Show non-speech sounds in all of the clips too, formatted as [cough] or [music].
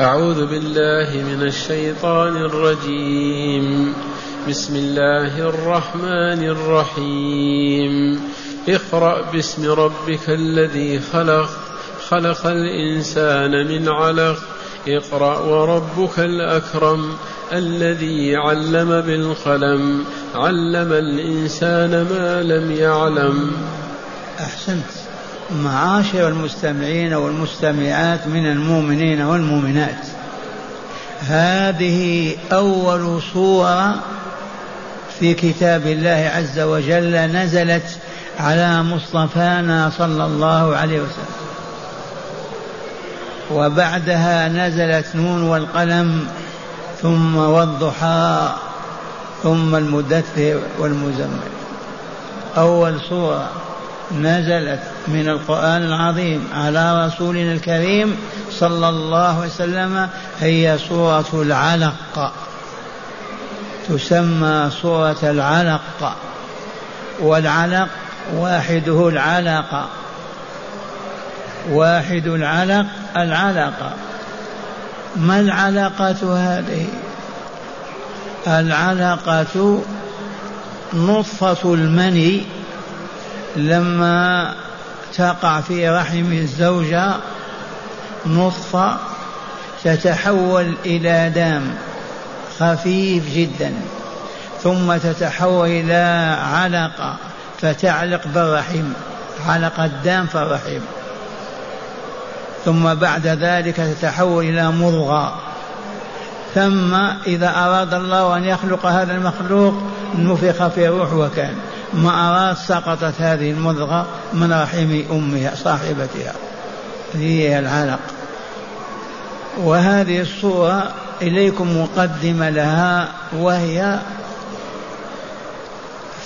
أعوذ بالله من الشيطان الرجيم. بسم الله الرحمن الرحيم. اقرأ باسم ربك الذي خلق خلق الإنسان من علق. اقرأ وربك الأكرم الذي علم بالقلم. علم الإنسان ما لم يعلم. أحسنت. معاشر المستمعين والمستمعات من المؤمنين والمؤمنات. هذه أول صورة في كتاب الله عز وجل نزلت على مصطفانا صلى الله عليه وسلم. وبعدها نزلت نون والقلم ثم والضحى ثم المدثر والمزمل. أول صورة. نزلت من القرآن العظيم على رسولنا الكريم صلى الله عليه وسلم هي سورة العلق. تسمى سورة العلق. والعلق واحدة العلقة واحد العلق العلقة ما العلقة هذه؟ العلقة نطفة المني. لما تقع في رحم الزوجة نطفة تتحول إلى دم خفيف جدا ثم تتحول إلى علقة فتعلق بالرحم علقة الدم في الرحم. ثم بعد ذلك تتحول إلى مضغة ثم إذا أراد الله أن يخلق هذا المخلوق نفخ في روح وكان. ما أراد سقطت هذه المضغة من رحم أمها صاحبتها. هي العلق. وهذه الصورة إليكم مقدمة لها وهي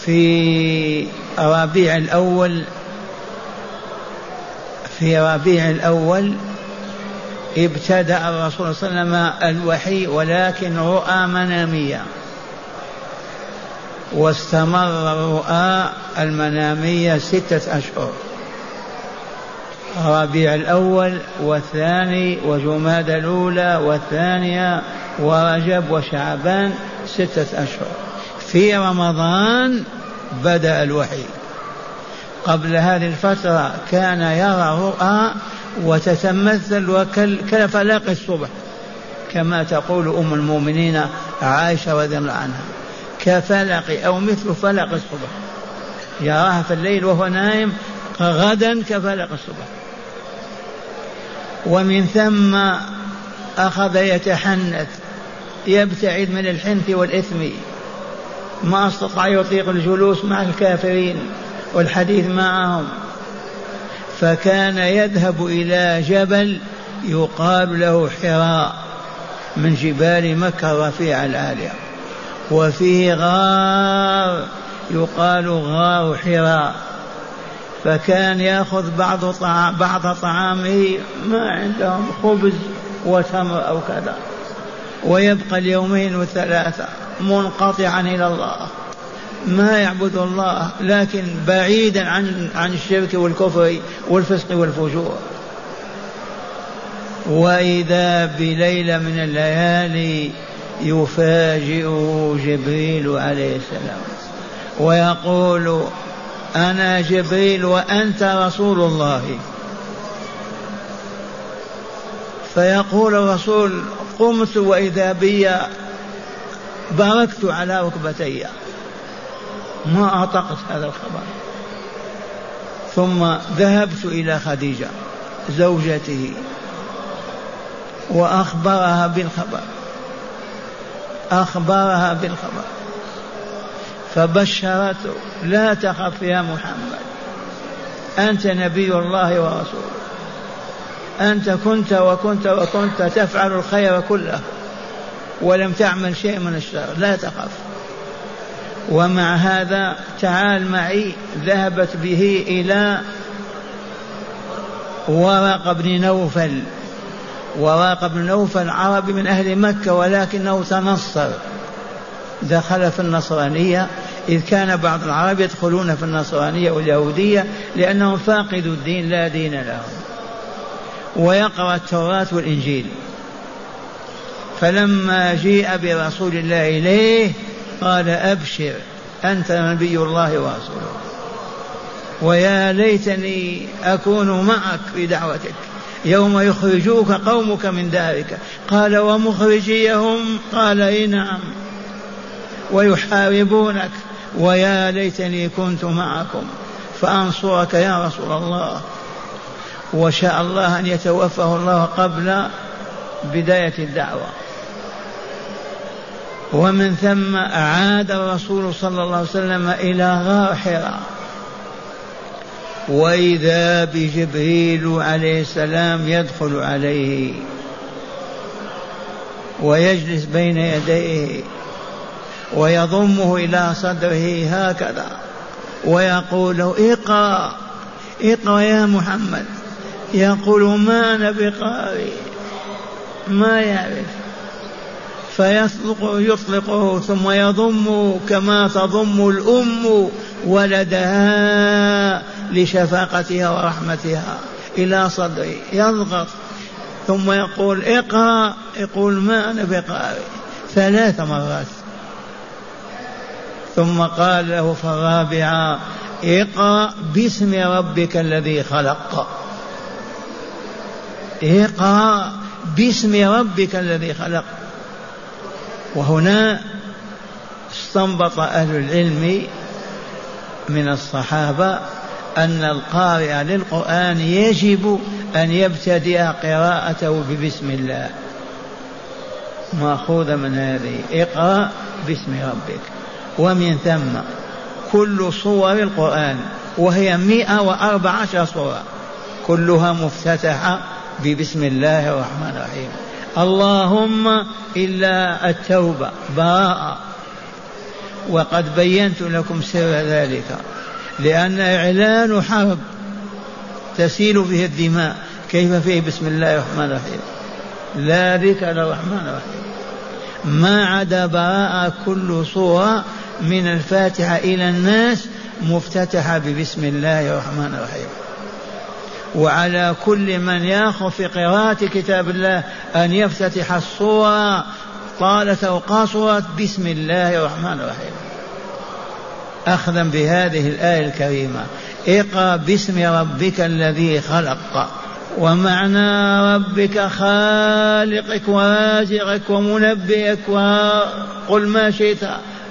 في ربيع الأول في ربيع الأول ابتدأ الرسول صلى الله عليه وسلم الوحي ولكن رؤى منامية. واستمر الرؤى المنامية ستة أشهر. ربيع الأول والثاني وجماد الأولى والثانية ورجب وشعبان ستة أشهر. في رمضان بدأ الوحي. قبل هذه الفترة كان يرى رؤى وتتمثل وكالفلاق الصبح كما تقول أم المؤمنين عائشة رضي الله عنها. كفلق أو مثل فلق الصبح. يراها في الليل وهو نائم غدا كفلق الصبح. ومن ثم أخذ يتحنث يبتعد من الحنث والإثم. ما أستطاع يطيق الجلوس مع الكافرين والحديث معهم. فكان يذهب إلى جبل يقال له حراء من جبال مكة الرفيعة العالية. وفيه غار يقال غار حراء فكان ياخذ بعض طعام بعض طعامه ما عندهم خبز وتمر أو كذا ويبقى اليومين والثلاثه منقطعا إلى الله. ما يعبد الله لكن بعيدا عن عن الشرك والكفر والفسق والفجور. وإذا بليلة من الليالي يفاجئه جبريل عليه السلام ويقول أنا جبريل وأنت رسول الله. فيقول الرسول قمت وإذا بي بركت على ركبتي. ما أعتقد هذا الخبر. ثم ذهبت إلى خديجة زوجته وأخبرها بالخبر. أخبرها بالخبر. فبشرته لا تخف يا محمد. أنت نبي الله ورسوله. أنت كنت وكنت وكنت تفعل الخير كله. ولم تعمل شيء من الشر. لا تخف. ومع هذا تعال معي. ذهبت به إلى ورق بن نوفل. ورق بن نوفل عربي من أهل مكة ولكنه تنصر. دخل في النصرانية إذ كان بعض العرب يدخلون في النصرانية واليهودية لأنهم فاقدوا الدين لا دين لهم. ويقرأ التوراة والإنجيل. فلما جيء برسول الله إليه قال أبشر أنت نبي الله ورسوله. ويا ليتني أكون معك في دعوتك. يوم يخرجوك قومك من دارك. قال ومخرجيهم؟ قال إي نعم. ويحاربونك. ويا ليتني كنت معكم. فأنصرك يا رسول الله. وشاء الله أن يتوفاه الله قبل بداية الدعوة. ومن ثم عاد الرسول صلى الله عليه وسلم إلى غار حراء وإذا بجبريل عليه السلام يدخل عليه ويجلس بين يديه ويضمه إلى صدره هكذا ويقول له اقرأ اقرأ يا محمد. يقول ما أنا بقارئ ما يعرف. فيطلق يطلقه ثم يضم كما تضم الأم ولدها. لشفاقتها ورحمتها إلى صدري. يضغط ثم يقول اقرأ. يقول ما أنا بقارئ. ثلاث مرات. ثم قال له في الرابعة اقرأ باسم ربك الذي خلق. اقرأ باسم ربك الذي خلق. وهنا استنبط أهل العلم من الصحابة أن القارئ للقرآن يجب أن يبتدئ قراءته ببسم الله. مأخوذة من هذه. اقرأ باسم ربك. ومن ثم كل صور القرآن وهي مئة وأربع عشر صورة كلها مفتتحة ببسم الله الرحمن الرحيم. اللهم إلا التوبة براءة. وقد بينت لكم سر ذلك. لأن إعلان حرب تسيل فيه الدماء. كيف فيه؟ بسم الله الرحمن الرحيم. لا ذكر الرحمن الرحيم. ما عدا براءة كل صورة من الفاتحة إلى الناس مفتتحة ببسم الله الرحمن الرحيم. وعلى كل من ياخذ في قراءة كتاب الله أن يفتتح الصورة طالت أو قصرت بسم الله الرحمن الرحيم. أخذا بهذه الآية الكريمة. اقرأ باسم ربك الذي خلق ومعنى ربك خالقك ورازقك ومنبئك وقل ما شئت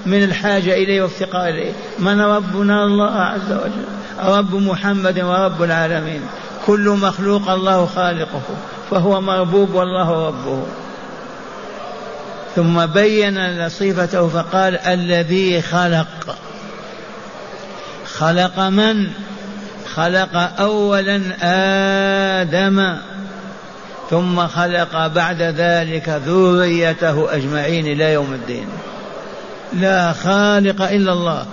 من الحاجة إليه وافتقار إليه. من ربنا الله عز وجل؟ رب محمد ورب العالمين. كل مخلوق الله خالقه فهو مربوب والله ربه. ثم بين صفته فقال الذي خلق. خلق من؟ خلق اولا آدم ثم خلق بعد ذلك ذريته أجمعين إلى يوم الدين. لا خالق إلا الله.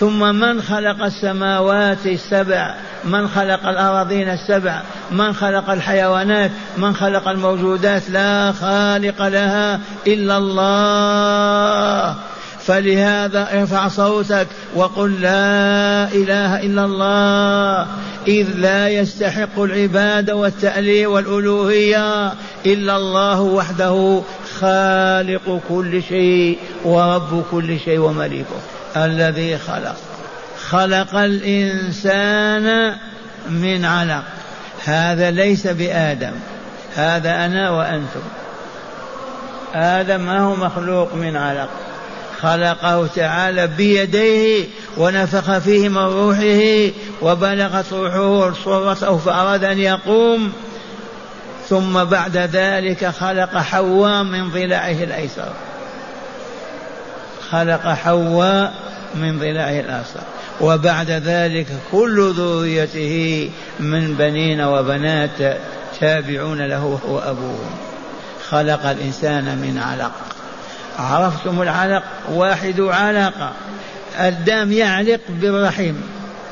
ثم من خلق السماوات السبع؟ من خلق الأراضين السبع؟ من خلق الحيوانات؟ من خلق الموجودات؟ لا خالق لها إلا الله. فلهذا ارفع صوتك وقل لا إله إلا الله. إذ لا يستحق العبادة والتاليه والألوهية إلا الله وحده خالق كل شيء ورب كل شيء ومليكه الذي خلق. خلق الإنسان من علق. هذا ليس بآدم. هذا أنا وأنتم. آدم ما هو مخلوق من علق. خلقه تعالى بيديه ونفخ فيه من روحه وبلغت روحه صورته فأراد أن يقوم. ثم بعد ذلك خلق حواء من ضلعه الأيسر. خلق حواء من ضلعه الأيسر. وبعد ذلك كل ذريته من بنين وبنات تابعون له وهو أبوهم خلق الإنسان من علق. عرفتم العلق واحد علقة الدم يعلق بالرحيم.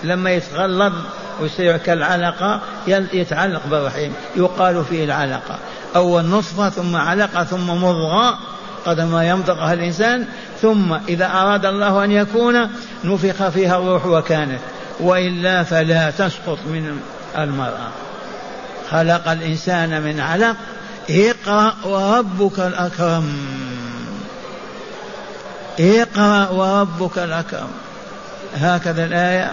لما يتغلظ ويصير كالعلقة يتعلق بالرحيم. يقال فيه العلقة أول نطفة ثم علقة ثم مضغة قد ما يمضغها الإنسان. ثم إذا أراد الله أن يكون نفخ فيها الروح وكانت. وإلا فلا تسقط من المرأة. خلق الإنسان من علق. اقرأ وربك الأكرم. اقرأ وربك الأكرم هكذا الآية.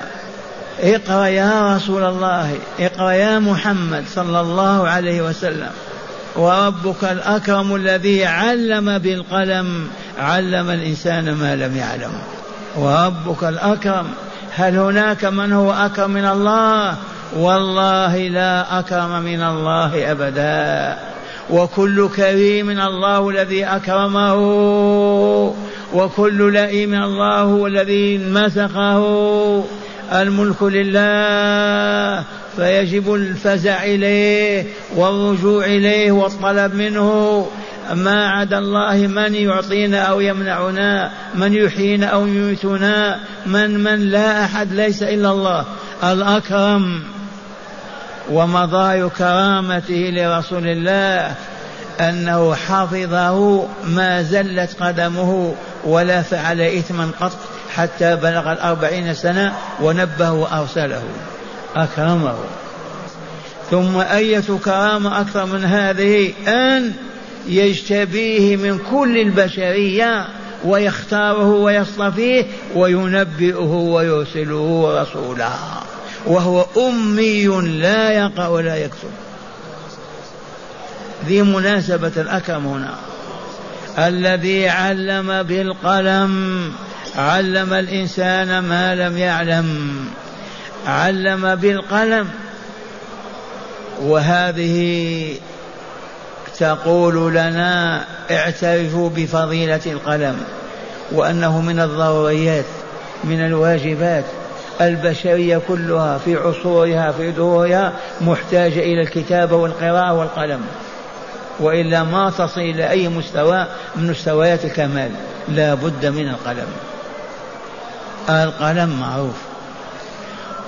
اقرأ يا رسول الله اقرأ يا محمد صلى الله عليه وسلم. وربك الأكرم الذي علم بالقلم علم الإنسان ما لم يعلم. وربك الأكرم. هل هناك من هو أكرم من الله؟ والله لا أكرم من الله أبدا. وكل كريم الله الذي أكرمه. وكل لئيم الله الذي مسخه. الملك لله فيجب الفزع إليه والرجوع إليه والطلب منه. ما عدا الله من يعطينا أو يمنعنا من يحيينا أو يميتنا من من لا أحد ليس إلا الله. الأكرم ومضاي كرامته لرسول الله أنه حفظه ما زلت قدمه. ولا فعل إثما قط حتى بلغ الأربعين سنة ونبه وأرسله. أكرمه. ثم أية كرامة أكثر من هذه أن يجتبيه من كل البشرية ويختاره ويصطفيه وينبئه ويرسله رسولا. وهو أمي لا يقرأ ولا يكتب ذي مناسبة الأكرم هنا. الذي علم بالقلم علم الإنسان ما لم يعلم علم بالقلم. وهذه تقول لنا اعترفوا بفضيلة القلم وأنه من الضروريات من الواجبات. البشرية كلها في عصورها في دورها محتاجة إلى الكتابة والقراءة والقلم. وإلا ما تصل إلى أي مستوى من مستويات الكمال. لا بد من القلم. القلم معروف.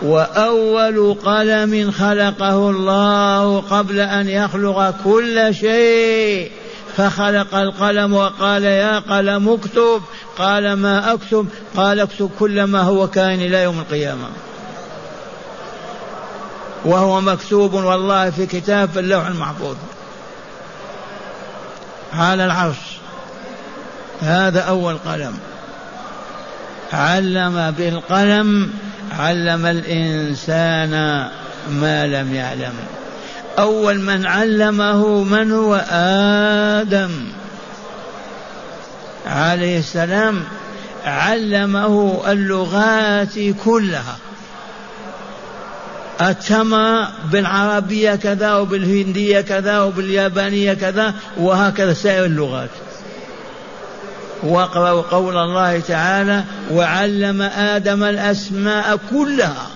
وأول قلم خلقه الله قبل أن يخلق كل شيء فخلق القلم وقال يا قلم اكتب قال ما أكتب قال اكتب كل ما هو كائن إلى يوم القيامة. وهو مكتوب والله في كتاب في اللوح المحفوظ. على العرش. هذا أول قلم. علم بالقلم علم الإنسان ما لم يعلم. أول من علمه من هو؟ آدم. عليه السلام علمه اللغات كلها. أتم بالعربية كذا وبالهندية كذا وباليابانية كذا وهكذا سائر اللغات. واقرأوا قول الله تعالى وعلم آدم الأسماء كلها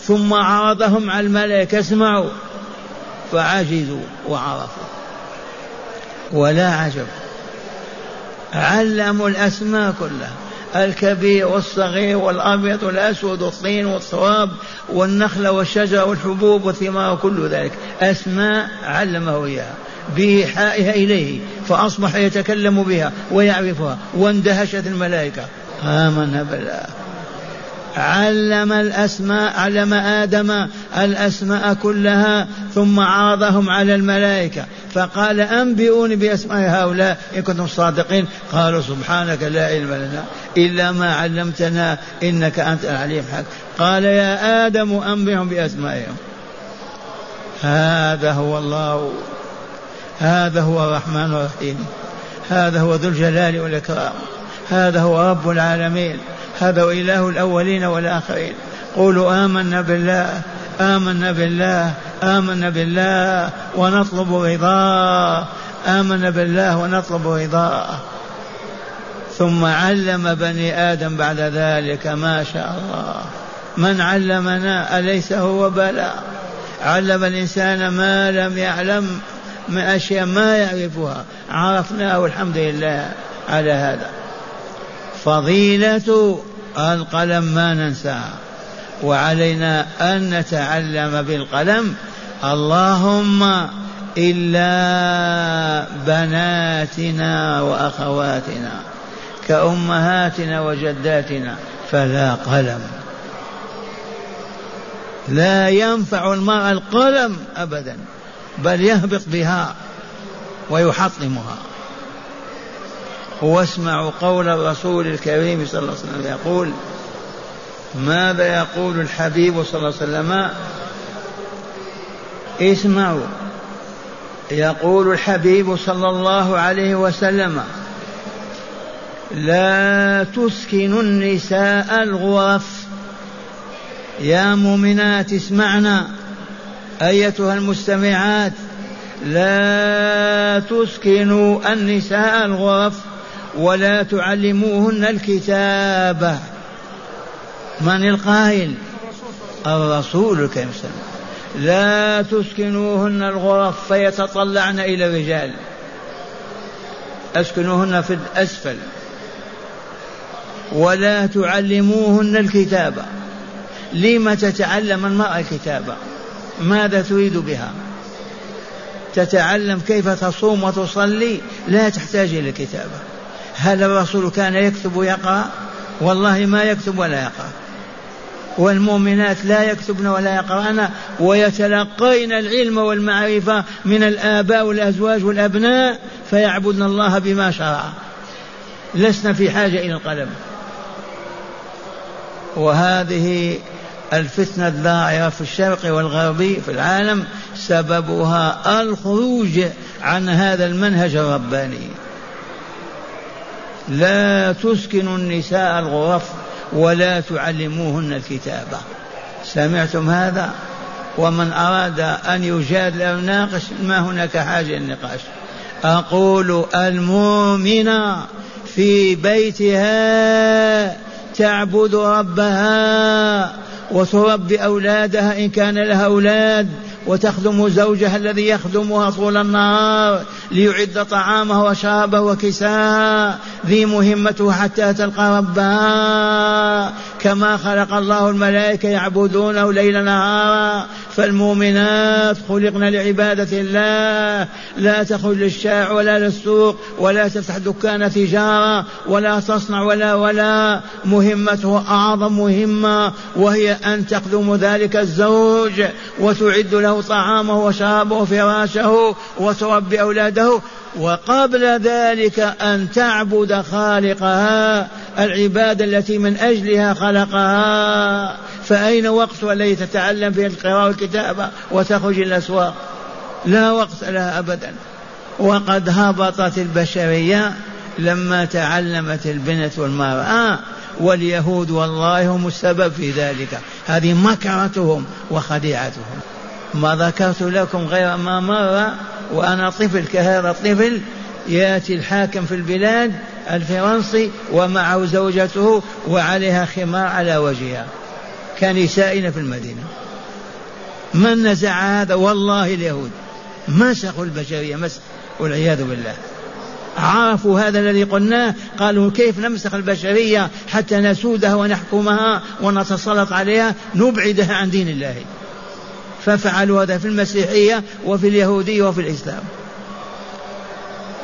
ثم عرضهم على الملائكة اسمعوا. فعجزوا وعرفوا. ولا عجب. علموا الأسماء كلها. الكبير والصغير والأبيض والأسود والطين والصواب والنخل والشجر والحبوب والثمار كل ذلك. أسماء علمه إياها. بإيحائها إليه فأصبح يتكلم بها ويعرفها. واندهشت الملائكة. آمنا بالله. علم الأسماء علم آدم الأسماء كلها ثم عرضهم على الملائكة. فقال أنبئوني بأسماء هؤلاء إن كنتم صادقين. قالوا سبحانك لا علم لنا إلا ما علمتنا إنك أنت العليم الحكيم قال يا آدم أنبئهم بأسمائهم. هذا هو الله. هذا هو الرحمن الرحيم. هذا هو ذو الجلال والإكرام. هذا هو رب العالمين. هذا هو إله الأولين والآخرين. قولوا آمنا بالله. آمنا بالله. آمنا بالله ونطلب رضاه. آمنا بالله ونطلب رضاه. ثم علم بني آدم بعد ذلك ما شاء الله. من علمنا أليس هو بلى؟ علم الإنسان ما لم يعلم من أشياء ما يعرفها. عرفناه والحمد لله على هذا. فضيلة القلم ما ننساها وعلينا أن نتعلم بالقلم اللهم إلا بناتنا وأخواتنا كأمهاتنا وجداتنا فلا قلم. لا ينفع المرأة القلم أبدا بل يهبط بها ويحطمها. واسمعوا قول الرسول الكريم صلى الله عليه وسلم يقول ماذا يقول الحبيب صلى الله عليه وسلم اسمعوا. يقول الحبيب صلى الله عليه وسلم لا تسكن النساء الغرف يا مؤمنات اسمعنا. أيتها المستمعات لا تسكنوا النساء الغرف ولا تعلموهن الكتابه من القائل؟ الرسول الكريم لا تسكنوهن الغرف فيتطلعن إلى الرجال. أسكنوهن في الأسفل. ولا تعلموهن الكتابة. لم تتعلم المرأة الكتابة؟ ماذا تريد بها؟ تتعلم كيف تصوم وتصلي؟ لا تحتاج إلى الكتابة. هل الرسول كان يكتب ويقرأ؟ والله ما يكتب ولا يقرأ. والمؤمنات لا يكتبن ولا يقرأن ويتلقين العلم والمعرفة من الآباء والأزواج والأبناء فيعبدن الله بما شرع. لسنا في حاجة إلى القلم. وهذه الفتنة الظاهرة في الشرق والغرب في العالم سببها الخروج عن هذا المنهج الرباني. لا تسكن النساء الغرف ولا تعلموهن الكتابة. سمعتم هذا؟ ومن أراد أن يجادل أو يناقش ما هناك حاجة للنقاش. أقول المؤمنة في بيتها تعبد ربها وتربي أولادها إن كان لها أولاد وتخدم زوجها الذي يخدمها طول النهار ليعد طعامه وشرابه وكساها. ذي مهمته حتى تلقى ربها. كما خلق الله الملائكة يعبدونه ليل نهارا. فالمؤمنات خلقن لعبادة الله. لا تخرج للشارع ولا للسوق ولا تفتح دكان تجارة ولا تصنع ولا ولا. مهمته أعظم مهمة وهي أن تخدم ذلك الزوج وتعد له طعامه وشرابه وفراشه وتربي أولاده. وقبل ذلك أن تعبد خالقها العبادة التي من أجلها خلقها. فأين وقت الذي تتعلم فيه القراءة والكتابة وتخرج الأسواق؟ لا وقت لها أبدا. وقد هبطت البشرية لما تعلمت البنت والمرأة. واليهود والله هم السبب في ذلك. هذه مكرتهم وخديعتهم. ما ذكرت لكم غير ما مر وأنا طفل كهذا الطفل يأتي الحاكم في البلاد الفرنسي ومعه زوجته وعليها خمار على وجهها. كنسائنا في المدينة. من نزع هذا؟ والله اليهود. مسخوا البشرية مسخ والعياذ بالله. عرفوا هذا الذي قلناه. قالوا كيف نمسخ البشرية حتى نسودها ونحكمها ونتسلط عليها؟ نبعدها عن دين الله. ففعلوا هذا في المسيحية وفي اليهودية وفي الإسلام.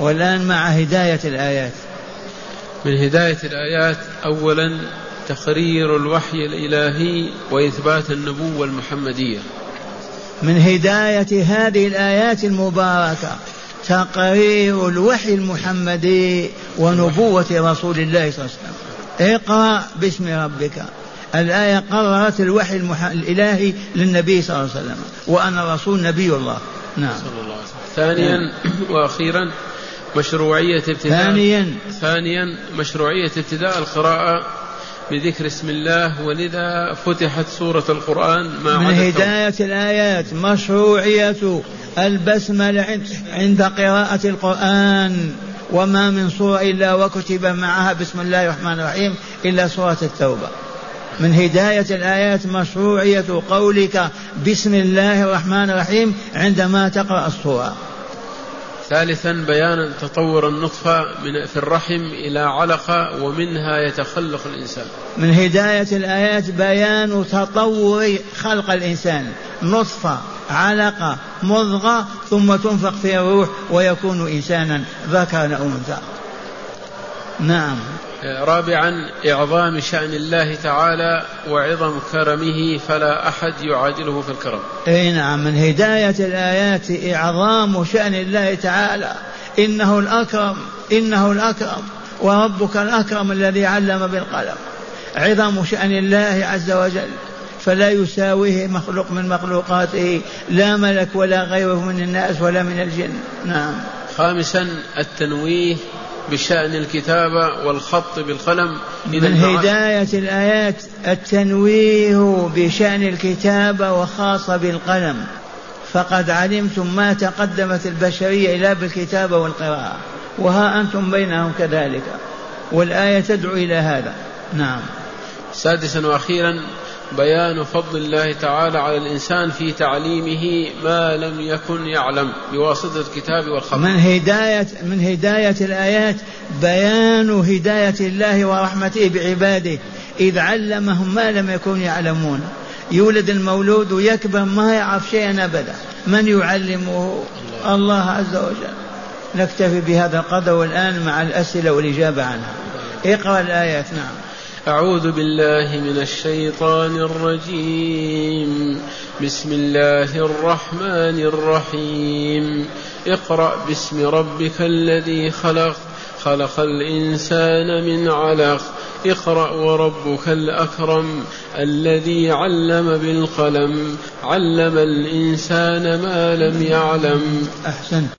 والآن مع هداية الآيات. من هداية الآيات أولا تقرير الوحي الإلهي وإثبات النبوة المحمدية. من هداية هذه الآيات المباركة. تقرير الوحي المحمدي ونبوة رسول الله صلى الله عليه وسلم. اقرأ باسم ربك. الآية قررت الوحي المح... الإلهي للنبي صلى الله عليه وسلم. وأن الرسول نبي الله. نعم. صلى الله عليه وسلم. ثانيا نعم. [coughs] وأخيرا مشروعية ابتداء ثانيا. ثانيا مشروعية ابتداء القراءة بذكر اسم الله ولذا فتحت سورة القرآن مع من هداية الآيات مشروعية البسملة عند قراءة القرآن. وما من سورة إلا وكتب معها بسم الله الرحمن الرحيم إلا سورة التوبة. من هداية الآيات مشروعية قولك بسم الله الرحمن الرحيم عندما تقرأ السورة. ثالثا بيان تطور النطفة من في الرحم إلى علقة ومنها يتخلق الإنسان. من هداية الآيات بيان تطور خلق الإنسان. نطفة علقة مضغة ثم تنفق فيها الروح ويكون إنسانا ذكرا أو أنثى. نعم. رابعا إعظام شأن الله تعالى وعظم كرمه فلا أحد يعادله في الكرم. أي نعم من هداية الآيات إعظام شأن الله تعالى إنه الأكرم إنه الأكرم وربك الأكرم الذي علم بالقلم. عظم شأن الله عز وجل فلا يساويه مخلوق من مخلوقاته لا ملك ولا غيره من الناس ولا من الجن. نعم. خامسا التنويه بشأن الكتابة والخط بالقلم من هداية الآيات التنويه بشأن الكتابة وخاصة بالقلم. فقد علمتم ما تقدمت البشرية إلا بالكتابة والقراءة وها أنتم بينهم كذلك. والآية تدعو إلى هذا. نعم. سادسا وأخيرا بيان فضل الله تعالى على الإنسان في تعليمه ما لم يكن يعلم بواسطة الكتاب والخط. من هداية من هداية الآيات بيان هداية الله ورحمته بعباده. إذ علمهم ما لم يكونوا يعلمون. يولد المولود ويكبر ما يعرف شيئا أبدا. من يعلمه؟ الله عز وجل. نكتفي بهذا القدر والآن مع الأسئلة والإجابة عنها. اقرأ الآيات نعم. أعوذ بالله من الشيطان الرجيم. بسم الله الرحمن الرحيم. اقرأ باسم ربك الذي خلق خلق الإنسان من علق. اقرأ وربك الأكرم الذي علم بالقلم. علم الإنسان ما لم يعلم. أحسنت.